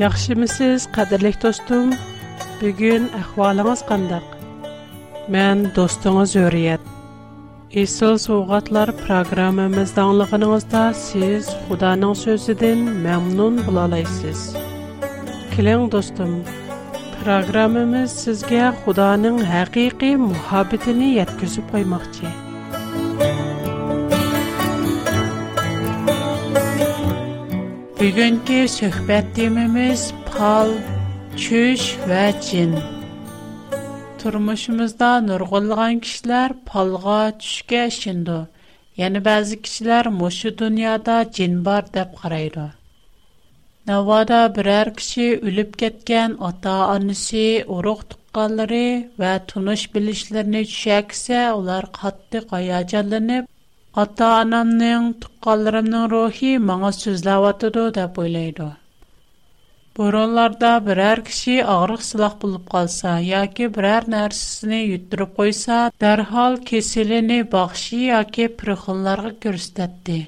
Ýaxşy mysyz, qadyrlek dostum? Bugün ahwalyňyz nädere? Men dostuňyzy söýýärin. Ýeşil sowgatlar programamyzdaňlygynyňyzda siz Hudaňyň sözi bilen mömnun bolalaýsyz. Keling dostum, programamyz size Hudaňyň haqygy muhabbetini ýetgizip goýmak Бүгүнкү söhbət пал, pal, ва чин. cin. нургулган кишилер палга түшкө çüşkə Яны баазы кишилер мушу дүйнөдө dünyada бар bar карайды. Навада Navada birər kişi ölüb getgan ota-anası, uruq tuqqanlari va tunish bilishlarni tushaksa ular qattiq hayajonlanib ата анамның туқалларымның рухи маңа сөзләватыды деп ойлайды. Боронларда берәр кеше ағырық сылақ болып қалса, яки берәр нәрсісіне үттіріп қойса, дәрхал кеселіне бақши яки пірхынларғы көрістетті.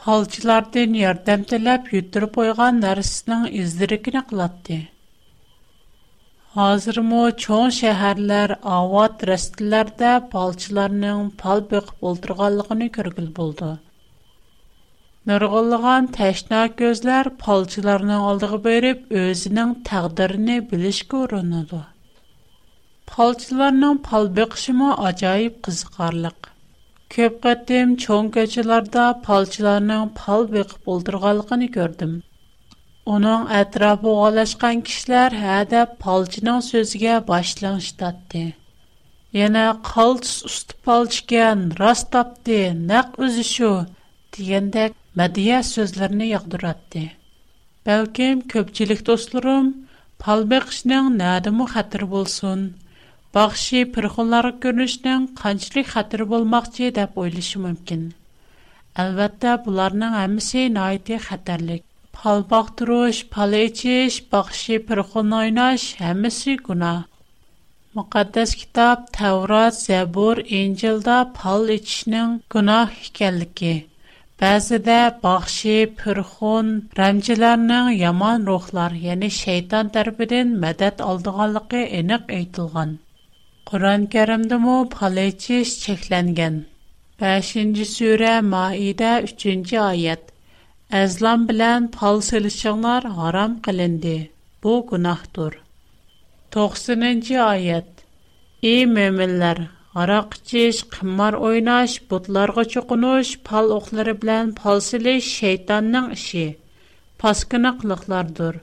Палчылардың ярдәм тіләп үттіріп ойған нәрсісінің үздірікіне қылатты. ھازىرمۇ چوڭ شەھەرلەر ئاۋات رەستىلەردە پالچىلارنىڭ پال o'ltirganligini ko'rgil bo'ldi. بولىدۇ نۇرغۇنلىغان ko'zlar كۆزلەر oldiga ئالدىغا o'zining taqdirini bilish ko'rinadi. ئۇرۇنىدۇ پالچىلارنىڭ پال بېقىشىمۇ ئاجايىپ قىزىقارلىق ko'p qatdim cho'n كوچىلاردا پالچىلارنىڭ pal بېقىپ ئولتۇرغانلىقىنى كۆردۈم Оның әтрапы олашқан кишләр әдә палчының сөзгә башланштатты. Яна қалс үсті палчыген, раст тапты, нәқ үзі шу, дегенде мәдия сөзләрне яғдыратты. Бәлкім көпчілік достларым, пал бәқшінің нәдімі қатыр болсын. Бақши пірхонлары көрінішінің қанчілік қатыр болмақчы деп ойлышы мүмкін. Әлбәттә, бұларның әмісі қатарлық. pal baktırış, pal içiş, bakşı pırkın oynaş, hemisi günah. Müqəddəs kitab Təvrat, Zəbur, İncildə pal içişinin günah ikənligi. Bəzidə baxşı, pürxun, rəmcilərinin yaman ruhlar, yəni şeytan tərəfindən mədəd aldığanlığı eniq aytılğan. Quran-Kərimdə mə pal içiş çəkləngan. 5-ci surə Maidə 3-cü ayət. Әзлам белән пал селишеңнар харам bu Бу гунахтур. 90-нчы аят. И мөминнәр, арак чиш, кыммар ойнаш, бутларга чукунуш, пал оклары белән пал селиш шайтанның ише. Паскынаклыклардыр.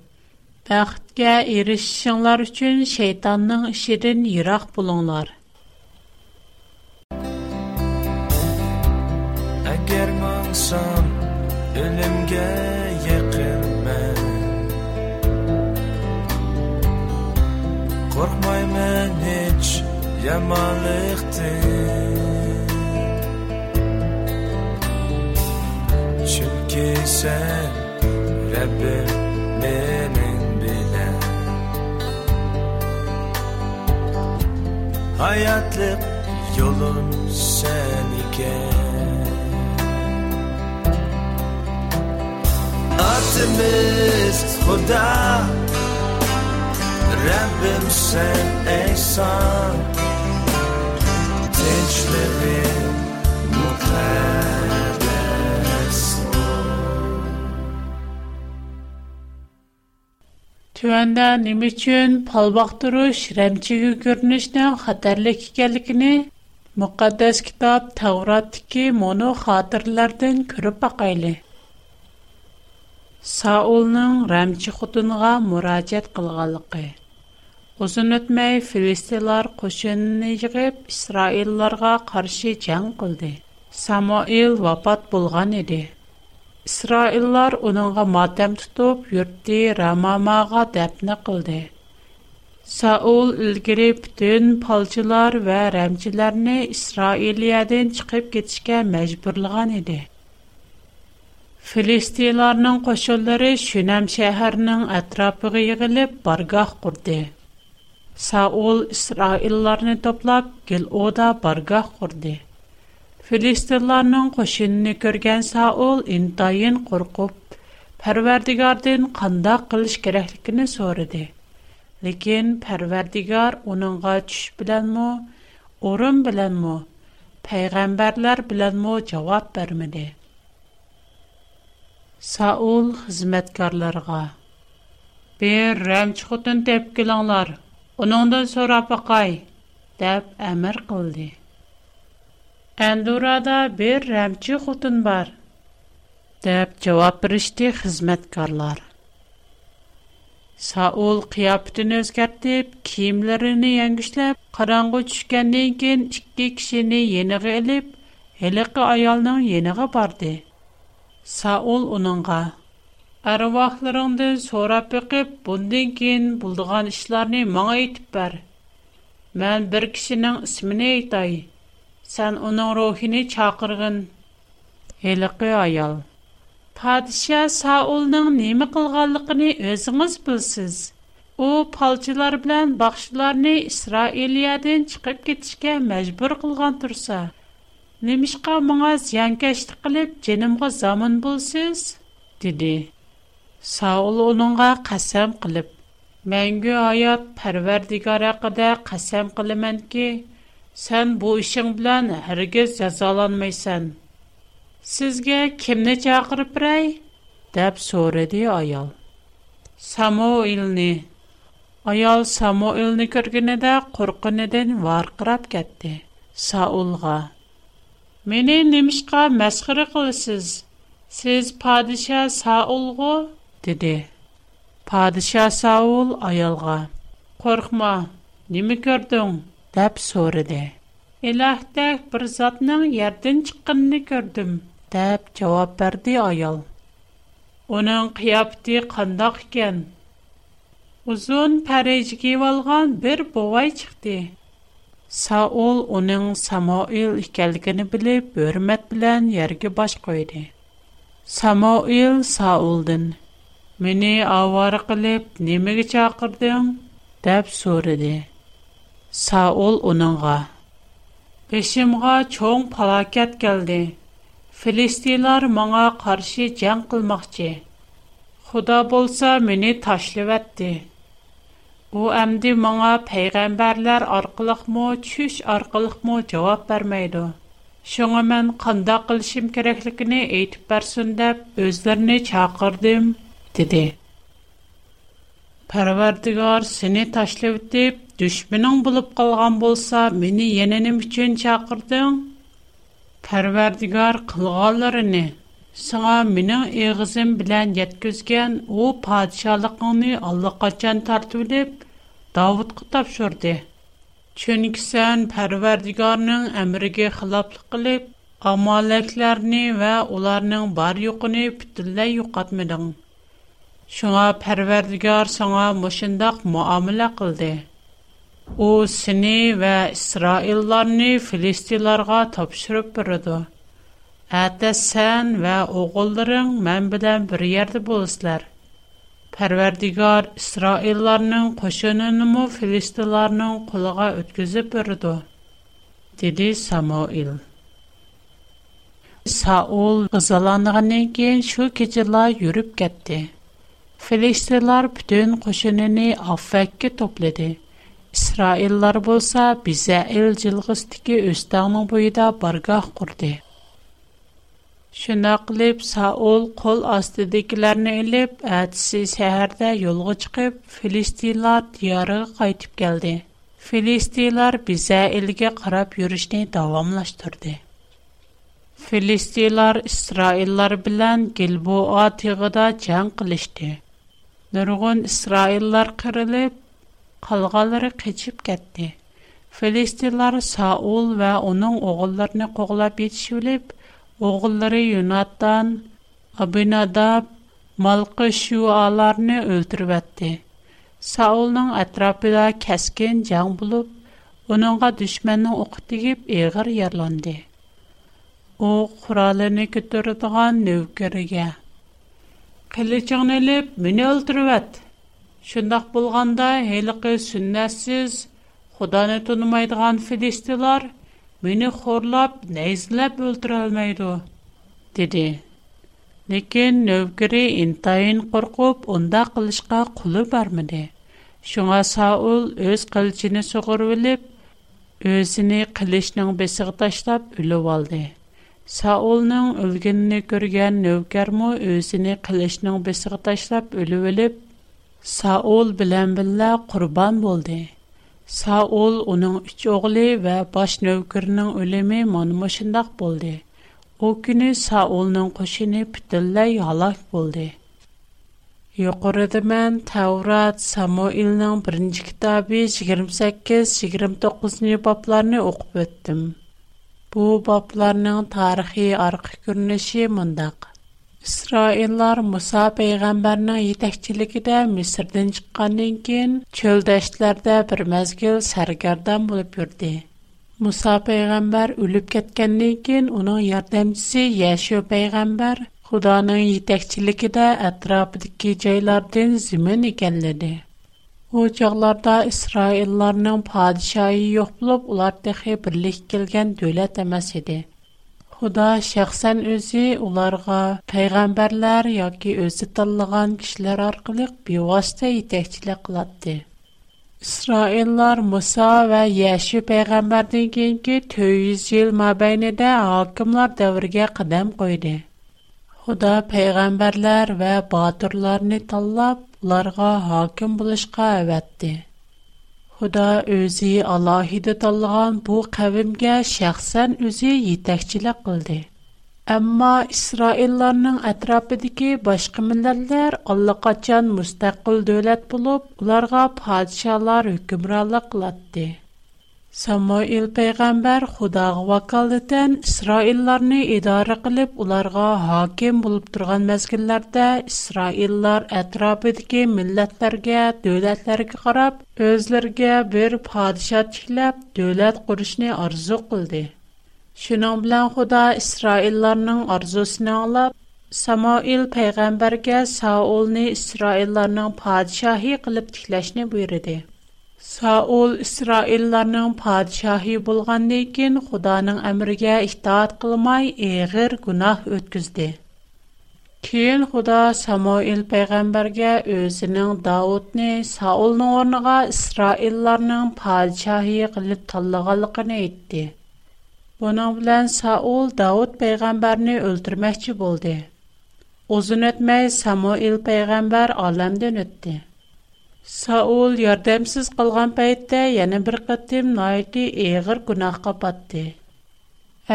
Бәхткә ирешшеңнар өчен шайтанның ишеден ярак senga yaqinman qo'rqmayman hech yomonlikdan chunki sen rabbim benim bilan hayotliq yo'lim sen ekan Rahatımız Huda Rabbim sen eysan Gençlerin mukaddes Tüvəndən nimiçün pal baxdırış, rəmçigi görünüşdən xətərlik ikənligini Müqəddəs kitab Tavratdakı mono xatirələrdən görüb baxaylı. Саулның рәмчи хутынга мурачат кылганлыгы. Узын өтмәй филистилар кошенне җигеп Исраилларга каршы җан кылды. Самуил вапат булган иде. Исраиллар уныңга матәм тутып йөртте Рамамага дәпне кылды. Саул илгире бүтән палчылар ва рәмчиләрне Исраилиядән чыгып кетишкә мәҗбүрлыгын иде. Филистиларның кошыллары Шүнәм шәһәренең атрафыга йыгылып, баргах курды. Саул Исраилларны топлап, гел ода баргах курды. Филистиларның кошынны көргән Саул интайын куркып, Пәрвәрдигардан кандай кылыш кирәклекен сорады. Ләкин Пәрвәрдигар уныңга төш беләнме, урын беләнме, пәйгамбәрләр беләнме җавап Саул хизмәткәрләргә. Бер рәмч хутын тәп киләңләр. Уныңдан сора пакай, тәп әмер кылды. Эндурада бер рәмч хутын бар. Тәп җавап биришти хизмәткәрләр. Саул кыяптын өзгәртеп, киемләрен яңгышлап, караңгы төшкәндән кин икки кешене яныга алып, әлеге аялның яныга барды. Саул уныңға, «Әруақларыңды сорап бүкіп, бұндың кейін бұлдыған маңа етіп бәр. Мән бір кішінің ісміне айтай. Сән оның рухіні чақырғын. Еліқі аял. Падиша Саулның немі қылғалықыны өзіңіз білсіз. О, палчылар білән бақшыларыны Исраилияден чықып кетішке мәжбір қылған тұрса. Немишқа муңа зянгэшті қилип, Дженимға замын бұлсіз? Диди. Саул унуңа қасам қилип. Менгі аят парвердигара қыда қасам қилименд ки, Сен бу үшын билан Харгез зазаланмайсан. Сізге кемне чагыр бірай? Даб суриди аял. Самуилни. Аял Самуилни күргінеда Қүргінеден вар қырап кәтти. Саулға. «Мені Немишка мәсхыры қылысыз, сез падиша Саулғу?» диди. Падиша Саул аялға Қорқма, немі көрдің?» деп сориди. «Илахтах бір затның ярден чықынни көрдім?» деп жауап барди аял. Оның қияпти қандах кен. Узун пәрэйчгей валған бір бовай чықти. Саул оның Самоил икәлгені біліп, бөрмәт білән ерге баш қойды. Самоил Саулдын. Мені авары қылып, немегі чақырдың? Дәп сөриді. Саул оныңға. Бешімға чоң палакет келді. Филистилар маңа қаршы жән қылмақчы. Худа болса, мені ташлы Бу әмди моңа пәйгамбәрләр аркылыкмы, чүш аркылыкмы җавап бермәйди. Шуңа мен кандай кылышым кирәклеген әйтеп берсен дип үзләренә чакырдым, диде. Парвардигар сине ташлап дип, düşmənin булып калган булса, мине яненем өчен чакырдың. Парвардигар кылганларын Сыңа минең егызым белән яткызган у падишалыгыңны Аллаһка чан тартып Давуд қы тапшорди, чон кисан пәрвердігарның әмріге хылаплы қилип, амалайкларни ва уларның бар югыни піттілі юг адмидың. Шуна пәрвердігар шуна машиндах муаміла қылди. У сини ва исраиларни филистиларға тапшырып бүріду. Атта сан ва оғылдырын мэн бидан бір Pərverdigar İsraillərinin qoşununu Filistinlərinin qulağa ötküzüb bürüdü. Dedi Samuel. Saul qızalanğandan keyin şu keçilər yürüb getdi. Filistinlər bütün qoşununu Affəkkə topladı. İsraillər bolsa bizə El cilğisdiki Östağın boyunda bargah qurdu. Şuna qılıb Saul qol astidakilərini elib, ətisi səhərdə yolğa çıxıb Filistinlər diyarına qayıtıb gəldi. Filistinlər bizə ilgə qarab yürüşni davamlaşdırdı. Filistinlər İsraillər bilan Gilboa tığıda cəng qilishdi. Nurgun İsraillər qırılıb, qalğaları keçib getdi. Filistinlər Saul və onun oğullarını qoğlab yetişilib, oğulları Yunatan, Abinadab, Malqı şu alarını öldürüb Саулның Saulun кәскен kəskin can bulub, onunğa düşmənin oxu digib eğir yerlandı. O, quralını kütürüdüğən növkərəgə. Qılıçıqını ilib, mini öldürüb et. Şundaq bulğanda Мені хорлап, нәйзіләп өлтір алмайды, деді. Некен нөвгірі интайын қорқып, онда қылышқа құлы бармыды. Шуңа Саул өз қылчыны соғыр өліп, өзіні қылышның бесіғы таштап үлі валды. Саулның өлгеніні көрген нөвгерму өзіні қылышның бесіғы таштап үлі өліп, Саул білен білі құрбан болды. Саул уның üç оғли ва баш нөвкірнің өлеми манумашындах болди. У кіни Саулның көшіни піттілі ла йалах болди. Йоқуридымен Таврат Самуилның бірінч китаби 28-29-ni bablarini okupettim. Bu bablarinin tarixi arqi kurnishi mandaq. İsraillar Musa peyğəmbərinin yetəkçilikdə Misirdən çıxandan kən çöldəşlərdə bir məzgil sərgərdan olub yurdi. Musa peyğəmbər ölüb getgəndən kən onun yardımçısı Yaşu peyğəmbər Xudanın yetəkçilikdə ətrafındakı yerlərdən zimin ekanladı. O çağlarda İsraillərinin padişahı yox olub, ular təxi birlik gələn dövlət emas idi. Худа шәхсен үзе уларга пайгамбәрләр яки үзе таллыган кешеләр аркылык биваста итехчилек кылды. Исраиллар Муса ва Яши пайгамбәрләрдән кийинки 200 ел мәбайнедә хакимлар дәврге кадам куйды. Худа пайгамбәрләр ва батырларны таллап уларга хаким булышка әвәтте. Худа өзі Аллахиді талған бұ қәвімге шәқсән өзі етәкчілік қылды. Әмма Исраилларның әтрапыдегі башқы мінләлдер Алла қачан мұстәқіл дөләт болып, ұларға падшалар өкімралық қылатты. Самуил пайгамбар Худага вакалдан Исраилларны идара кылып, уларга хаким булып турган мәзгилләрдә Исраиллар атрафыдагы милләтләргә, дәүләтләргә карап, özләргә бер падиша тикләп, дәүләт курышны арзу кылды. Шуның белән Худа Исраилларның арзусын аңлап, Самуил пайгамбарга Саулны Исраилларның падишаһи кылып тикләшне буйрыды. Саул İsraillərinin padişahı bolğandan kən Xudanın əmrinə itaat qılmay əğir günah ötküzdi. Keyin Xuda Самуил peyğəmbərə özünün Davudni Saulun orniga İsraillərinin padişahı qılıb tanlığanlığını aytdı. Bunun bilan Саул Davud peyğəmbərni öldürməkçi boldi. Uzun ötməy Самуил peyğəmbər aləmdən ötdi. Саул ярдәмсез калган пәйттә яны бер кытым найти эгер гунахка патты.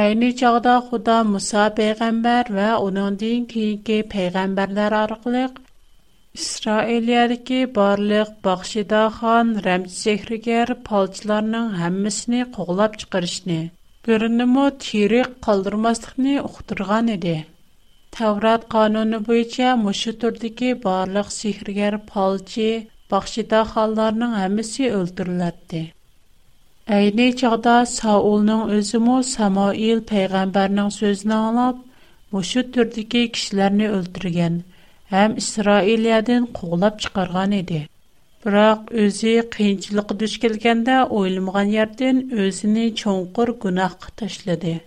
Әйне чагда Худа Муса пәйгамбәр ва аның дин кийинки пәйгамбәрләр аркылык барлық барлык бахшида хан Рәмсехригер палчларның һәммәсен куглап чыгырышны, бернимо тирек калдырмаслыкны ухтырган иде. Таврат кануны буенча мошы турдыки барлык сехригер палчы Бақшида халларның әмісі өлтіріләтті. Әйні чағда Саулның өзімі Самаил пейғамбарның сөзіні алап, мұшы түрдікі кішілеріні өлтірген, әм Исраилияден қоғлап чықарған еді. Бірақ өзі қиыншылық дүш келгенде ойлымған ерден өзіні чоңқыр күнақ ташлады.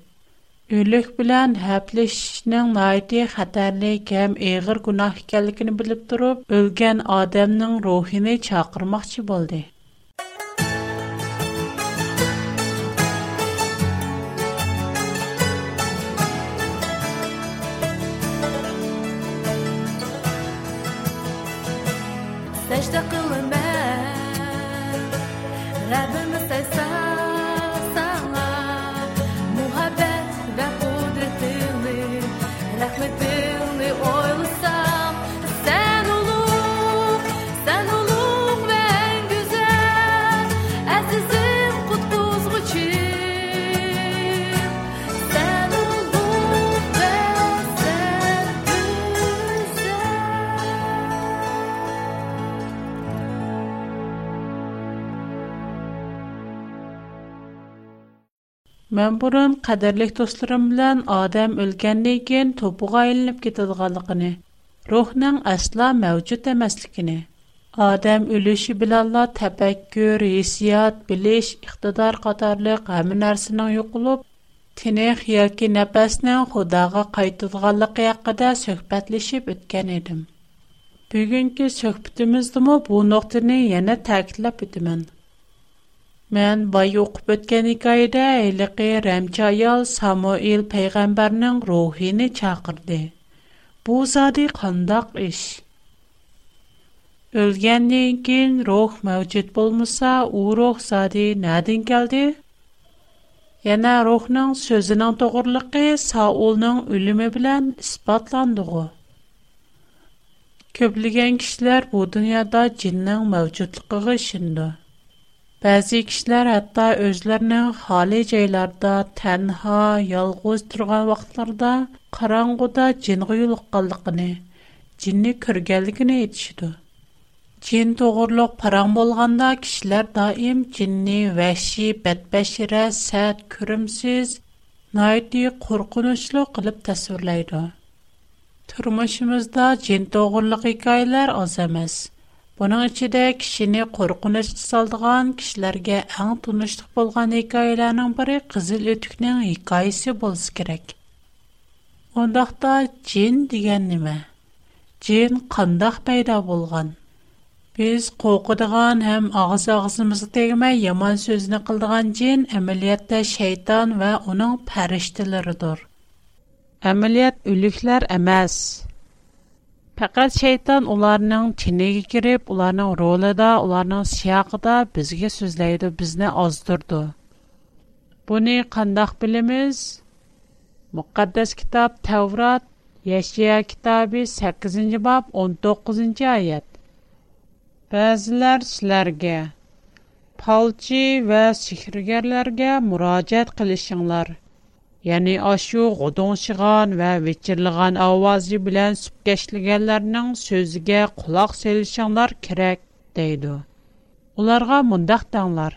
o'lik bilan həbləşishning nəhayəti xətərlik həm əğir günah ikənligini bilib durub, ölgən adamın ruhunu çağırmaqçı boldu. Мен бурам қадірлік достларым белән адам өлкәннән кин топогы аеленеп китдыргалыгыны, рухның асла мәҗут эмаслыгыны, адам өлеше белән тәфәккүр, хиссият, билеш, ихтидар катарлык һәм нәрсәсенең юклып, тине хялки нәфәснең Худага кайтылганлыгы якидә сөһбәтлешип үткән идем. Бүгенки сөһбәтебез дә бу ныктыны яна тәкътирләп үтәм. Мен баюк бөткени гайда эйлиги рэмчайал Самуил пейгамбарның рухини чагырди. Бу зади қандақ іш. Үлгеннен кин рух мәучит болмуса, у рух зади нәдін келди? Яна рухның сөзінан тоғырлықи Саулның үлімі білен іспатландыгу. Көбліген киштілер бұ дуняда джинның мәучитлықы ғы шынды. Bəzi kişilər hətta özlərinin xali yerlərdə tənha, yalğız turğan vaxtlarda qaranğuda cinğa yoluqqanlığını, cinni körgənligini etişidu. Cin toğurluq paran bolğanda kişilər daim cinni vəhşi, bədbəşirə, sərt, kürümsüz, naiti qorxunçlu qılıb təsvirləydi. Turmuşumuzda cin toğurluq hekayələr az emas. Бұның ішінде кішіні қорқынышты салдыған кішілерге әң тұныштық болған хикаяларның бірі қызыл өтікнің хикаясы болсы керек. Ондақта джин деген неме? Джин қандақ пайда болған? Біз қоқыдыған әм ағыз-ағызымызды тегімей яман сөзіні қылдыған джин әмілиетті шайтан вә оның пәріштілердір. Әмілиет үліклер әмәс. Faqat şeytan onlarning tiniga kirib, ularning rolida, ularning siyaqida bizga so'zlaydi, bizni ozdurdi. Buni qandoq bilamiz? Muqaddas kitob Tavrat, Yashaya kitobi 8-bob 19-oyat. Ba'zilar sizlarga palchi va sehrgarlarga murojaat qilishinglar. Яни ашу гыдын ва вечерлеган авызы белән сөбкәшлегәннәрнең сөзиге кулак сәлчәңләр кирәк, диде. Уларга мондак таңлар: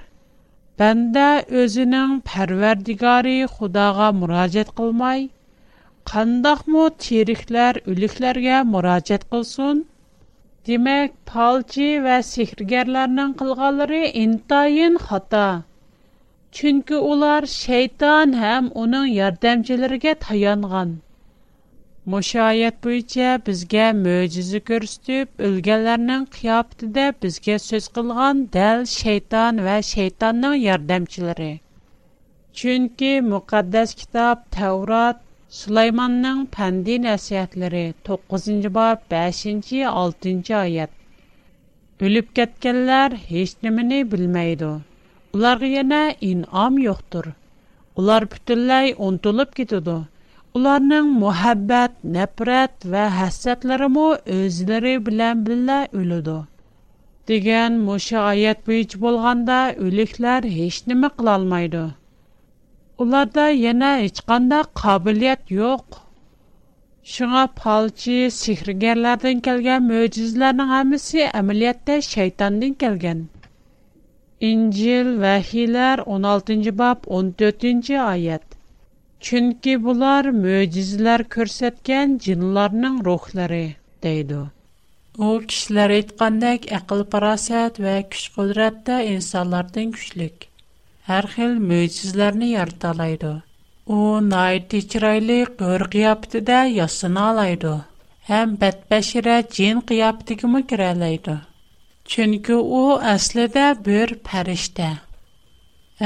"Бәндә özенең пәрвәрдигары Худага мураҗәгать кылмай, кандак мо терихләр үликларга мураҗәгать кылсын. Димәк, ва сиһригәрләрнең кылганнары интайын хата." Чөнки улар шейтан һәм уның ярдәмчеләргә таянган. Мөшаһаят буенча безгә мөҗиза күрсәтүп үлгәннәрнең қиябет иде, безгә сөйз кылган дәл шейтан ва шейтанның ярдәмчеләре. Чөнки мүкъаддас китап Таврат Сулайманның фәнди нәсиһәтләре 9нче бап 5нче, 6нче аят. Үлеп-кеткәннәр һеч нимәне ularga yana inom yo'qdir ular butunlay unutilib ketadi ularning muhabbat nafrat va hasratlarimi o'zlari bilan birga o'ladi degan musha oyat bo'yicha bo'lganda o'liklar hech nima qilolmaydi ularda yana hech qanday qobiliyat yo'q Шуңа палчы sehrgarlardan kelgan мөҗизләрнең hammasi amaliyotda shaytondan kelgan İncil Vəhilər 16-cı bab 14-cü ayət. Çünki bunlar möcüzələr göstərən cinlərin ruhları deydi. O kişilər etqandak aql parasət və güc qudratda insanlardan güclük. Hər xil möcüzələrni yarata alaydı. O nəhayət çiraylı qör qiyafətində yasına alaydı. Həm bədbəşirə cin qiyafətinə girə alaydı. Çünki o əslində bir fərishtə.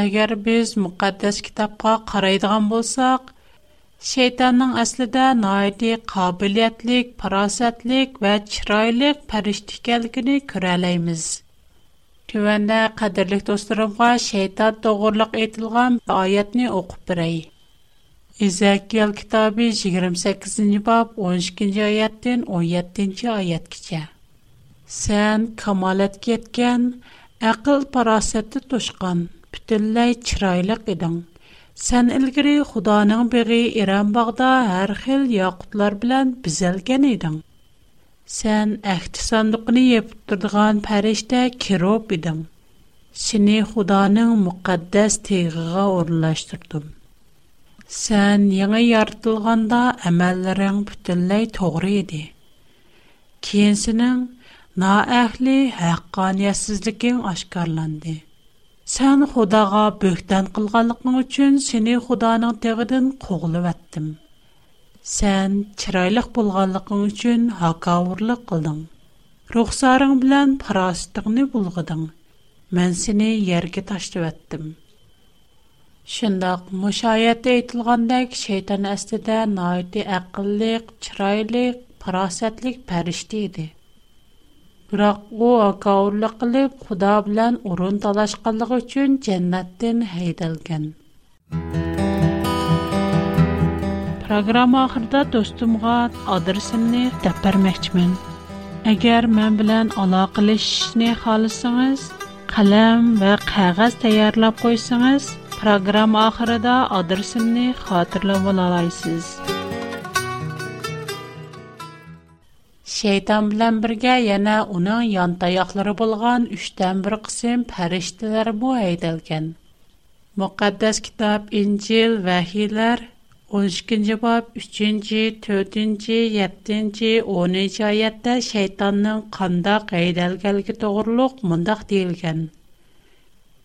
Əgər biz müqəddəs kitabqa qaraydigan bolsaq, şeytanın əslində nəhayəti qabiliyyətlik, farasətlik və çirayliq fərishtə ikənligini görə biləyimiz. Tövəndə qadirlik dostlarımğa şeytan doğruluq etilgan ayətni oxub birey. İzəkiyel kitabı 28-ci bab 12-ci ayətdən 17-ci ayət keçə. Сән камалет кеткен, ақыл парасетті тошқан, бүтілләй чирайлык едің. Сән үлгірі Худаның беғи Иран бағда әр хил яқытлар білән бізәлген едің. Сән әхті сандықыны епіп тұрдыған пәрешті кероп едің. Сіні Худаның мұқаддәс Сән еңі яртылғанда әмәлірің бүтілләй тоғыр еді. Кенсінің naəhli həqqaniyyətsizlikin aşkarlandı. Sən xudağa böhtən qılğanlıqın üçün seni xudanın təqidin qoğulu vəttim. Sən çıraylıq bulğanlıqın üçün haqavurlıq qıldın. Ruxsarın bilən parastıqını bulğıdın. Mən seni yerge taşdı vəttim. Şündaq, müşayət eytilgandək şeytan astida naiti əqillik, çıraylıq, parasetlik pərişdi biroq u akovurlik qilib xudo bilan o'rin talashqanligi uchun jannatdan haydalgan programma oxirida do'stimga adresimni deb agar men bilan aloqalashishni xohlasangiz qalam va qog'oz tayyorlab qo'ysangiz programma oxirida adresimni xotirlab olasiz shayton bilan birga yana uning yon tayoqlari bo'lgan uchdan bir qism farishtalarmu haydalgan muqaddas kitob injil vahiylar 12-ci bab 3-cü, 4-cü, 7-ci, 10-cı ayətdə şeytanın qanda qeydəlgəlgi doğruluq mındaq deyilgən.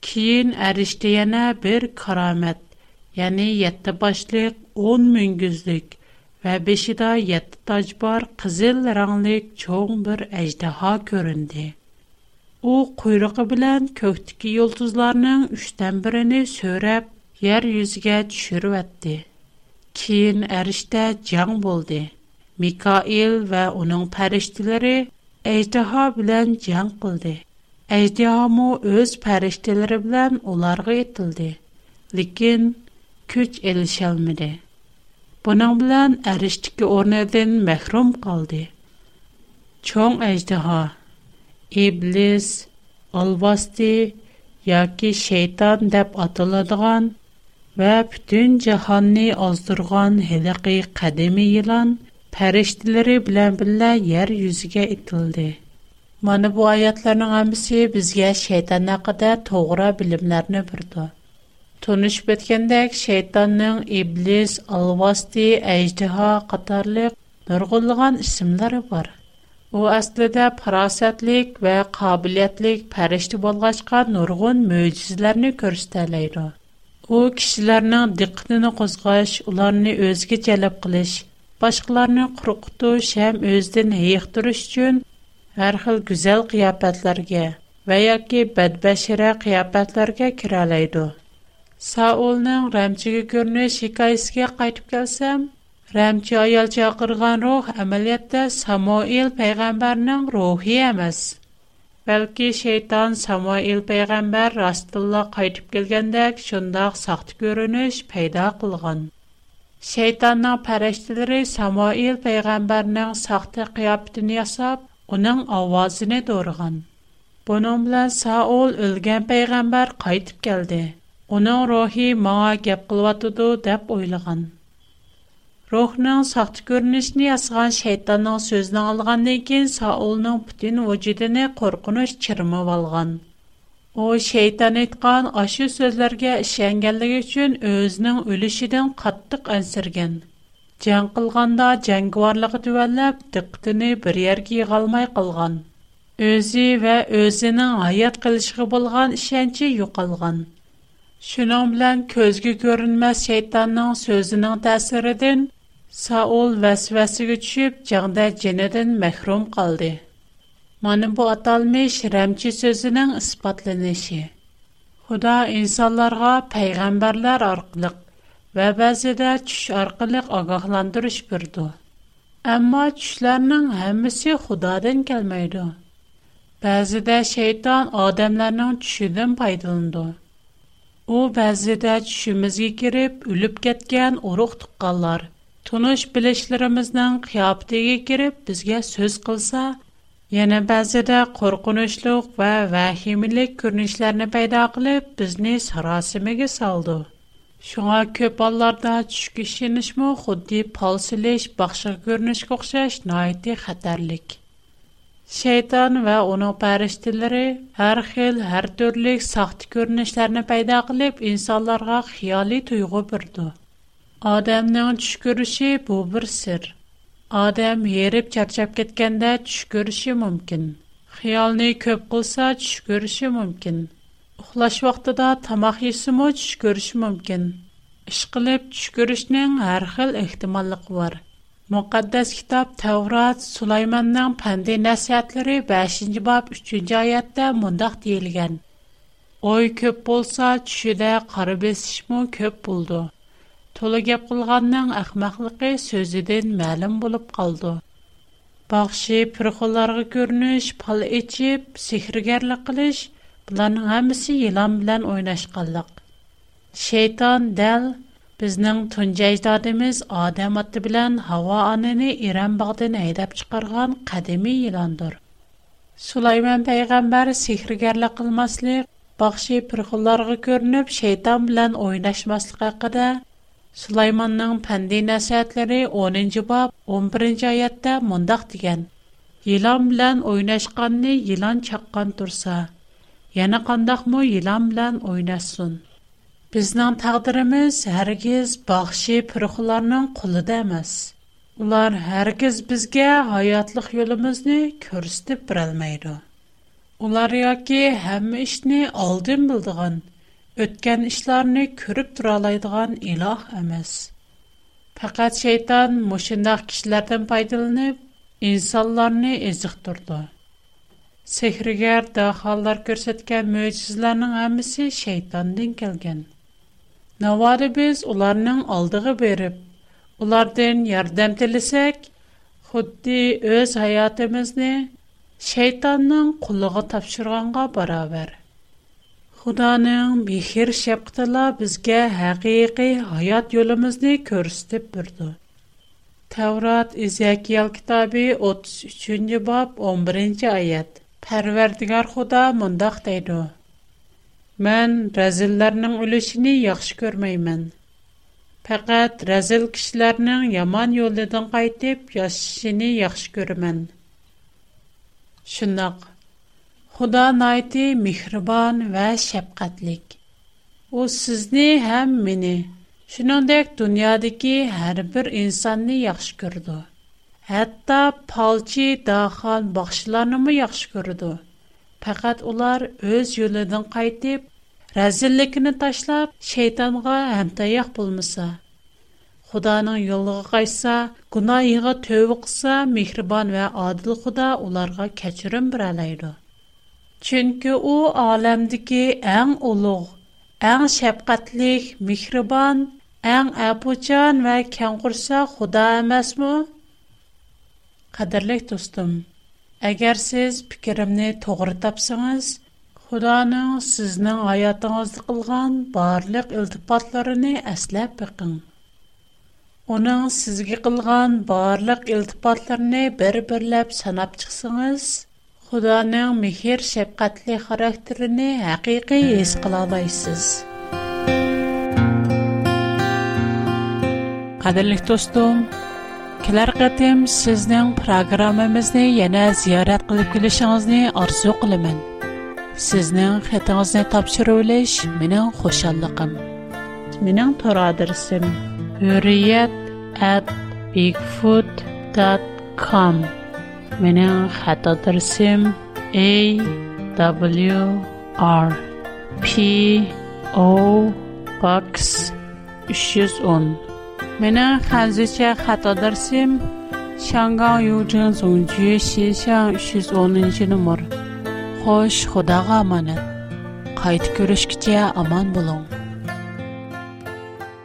Kiyin ərişdiyənə bir karamət, yani 7 başlıq 10 müngüzlük, Бәшйда 7 таҗ бар, кызыл ранглы, чөң бер әҗдәһа күрөнде. У куйрыгы белән көктәге ялтызларның 3-нн беренә сөреп, йәр юзгә төшүреп әйтте. Кин әриштә җан булды. Микаил ва аның фәриштәләре әҗдәһа белән җан булды. Әҗдәһа мо үз фәриштәләре белән оларга ителде. Bunun bilan ərishdəki ornidan məhrum qaldı. Çoğ əjdaha, iblis, alvasti yoki şeytan deyə atıladigan və bütün cahanı azdırğan hiliqi qədimi yılan fərishtiləri bilən billə yer yüzügə itildi. Mana bu ayətlərin hamısı bizə şeytan haqqında toğra bilimlərini verdi. Tunuşup etkendek shaytonning iblis, alvasti, ejdiha qatarlıq nurgulluğan isimleri bor U aslida parasatlik va qobiliyatlik farishta bo'lg'achqa nurg'un mo'jizlarni ko'rsatalaydi. U kishilarning diqqatini qo'zg'ash, ularni o'ziga jalb qilish, boshqalarni qo'rqitish ham o'zidan turish uchun har xil go'zal qiyofatlarga va yoki badbashira qiyofatlarga kiralaydi. Саулның Ramchiga ko'rinish hikoyasiga қайтып kelsam, Ramchi аял chaqirgan рух amaliyotda Самуил payg'ambarning рухи әміз. Бәлки шейтан Самуил пайғамбар растылла қайтып келгендек шундақ сақты көрініш пайда қылған. Шейтанның пәрәштілері Самуил пайғамбарның сақты қияптын ясап, оның авазыны дорған. Бұның білән Саул өлген пайғамбар қайтып келді. Оның рухи маңа кеп қылватыды деп ойлаған. Рухның сақты көрінішіне асыған шайтанның сөзін алған кейін сауылының бүтін өжедіне қорқыныш чырымы алған. О шайтан айтқан ашы сөзлерге ішенгенлігі үшін өзінің өлішіден қаттық әнсірген. Жан қылғанда жәңгіварлығы түвәліп, диқтіні бір ерге қалмай қылған. Өзі вә өзінің аят қылшығы болған ішенчі юқалған. Şunun bilan ko'zga ko'rinmas shaytonning so'zining ta'siridan Saul vasvasiga tushib, jangda jinidan mahrum qoldi. Mana bu atalmış ramchi so'zining isbotlanishi. Xudo insonlarga payg'ambarlar orqali va ba'zida tush orqali ogohlantirish berdi. Ammo tushlarning hammasi Xudodan kelmaydi. Ba'zida shayton odamlarning tushidan foydalanadi. У вэзиде чушымызге гирип, улюб гэтген орух тукалар. Тунуш билишларымыздан хияп деге гирип, бізге сөз қылса, яна бэзиде коркунушлық ва вахимилик көрнішләрні байда қылып, бізни сарасимеге салду. Шуға көп аларда чушки шинишму худди палсилиш бақшы көрніш куқшаш наиди Şeytan və onun pərishtələri hər xil, hər türlü saxta görünüşlərini payda qılıb insanlara xiyali tuyğu birdi. Adamın düş görüşü bu bir sir. Adam yerib çarçab ketkəndə düş görüşü mümkün. Xiyalni köp qılsa düş görüşü mümkün. Uxlaş vaxtında tamaq yesimi düş görüşü mümkün. İş qılıb düş görüşünün hər xil ehtimallığı var. muqaddas kitob Tavrat Sulaymonning pandi nasihatlari 5-bob 3-oyatda mundaq deyilgan. Oy ko'p bo'lsa, tushida qari besishmi ko'p bo'ldi. To'la gap qilganning ahmoqligi so'zidan ma'lum bo'lib qoldi. Baxshi pirxollarga ko'rinish, pal ichib, sehrgarlik qilish, bularning hammasi yilon bilan o'ynashqanlik. Shayton dal Bizning tunja ijodimiz odam oti bilan havo onini Iran bog'dan haydab chiqargan qadimiy yilondir. Sulaymon payg'ambar sehrgarlik qilmaslik, baxshi pirxullarga ko'rinib shayton bilan o'ynashmaslik haqida Sulaymonning pandi nasihatlari 10-bob 11-oyatda mundaq degan. Yilon bilan o'ynashqanni yilon chaqqan tursa, yana qandoqmi yilon bilan o'ynasin. Bizning taqdirimiz hargiz baxshi piruxlarning qo'lida emas. Ular hargiz bizga hayotlik yo'limizni ko'rsatib bera olmaydi. Ular yoki hamma ishni oldin bildigan, o'tgan ishlarni ko'rib tura oladigan iloh emas. Faqat shayton mushundaq kishilardan foydalanib, insonlarni eziqtirdi. Sehrgar dahollar ko'rsatgan mo'jizlarning hammasi shaytondan kelgan. Навады біз уларның алдығы беріп, улардың ярдам тілісек, худди өз хаятымызни шайтанның қулығы тапшырғанға баравар. Худаның бихир шепқтыла бізге хағи-иғи хаят ёлымызни көрістіп бұрду. Таврат, Изякиял китаби, 33-жі баб, 11-жі айад. Парвердіңар худа мундах Мен rəzillərinin ölüşünü yaxşı görməyəm. Фақат rəzil kişilərin yaman yoldan qayıtıb yaşashını yaxşı görürəm. Şunaq Xuda naiti mehriban ва şəfqətlik. У sizni həm məni, shuningdek dunyodagi har bir insonni yaxshi ko'rdi. Hətta palçı daxan baxışlarını mı yaxşı Fəqət onlar öz yollarından qayıtıb, rəzillikini taşlab, şeytanğa həmtayaq bulmasa. Xudanın yoluna qaysa, günahına tövbə qılsa, mehriban və adil Xuda onlara keçirim birələydi. Çünki o aləmdəki ən uluq, ən şəfqətlik, mehriban, ən əbucan və kənqursa Xuda emasmı? Qadirlik dostum, agar siz fikrimni to'g'ri тапсаңыз, xudoning sizning hayotingizda qilgan барлык iltifotlarini aslab бакың. uning sizga qilgan барлык iltifotlarini bir birlab sanab chiqsangiz xudoning mehr shafqatli xarakterini haqiqiy his кыла аласыз. Кадерле достум, Кілер қытым сіздің программымызды яна зиярат қылып келішіңізді арзу қылымын. Сіздің қытыңызды тапшыру үліш менің қошалықым. Менің тұр адырсым. bigfoot.com A W R Mena Hanzicha Khatadarsim, Shangang Yuzheng Zongju Xinxiang Xo'sh, Xudoga amanat. Qaytib ko'rishgacha аман болың.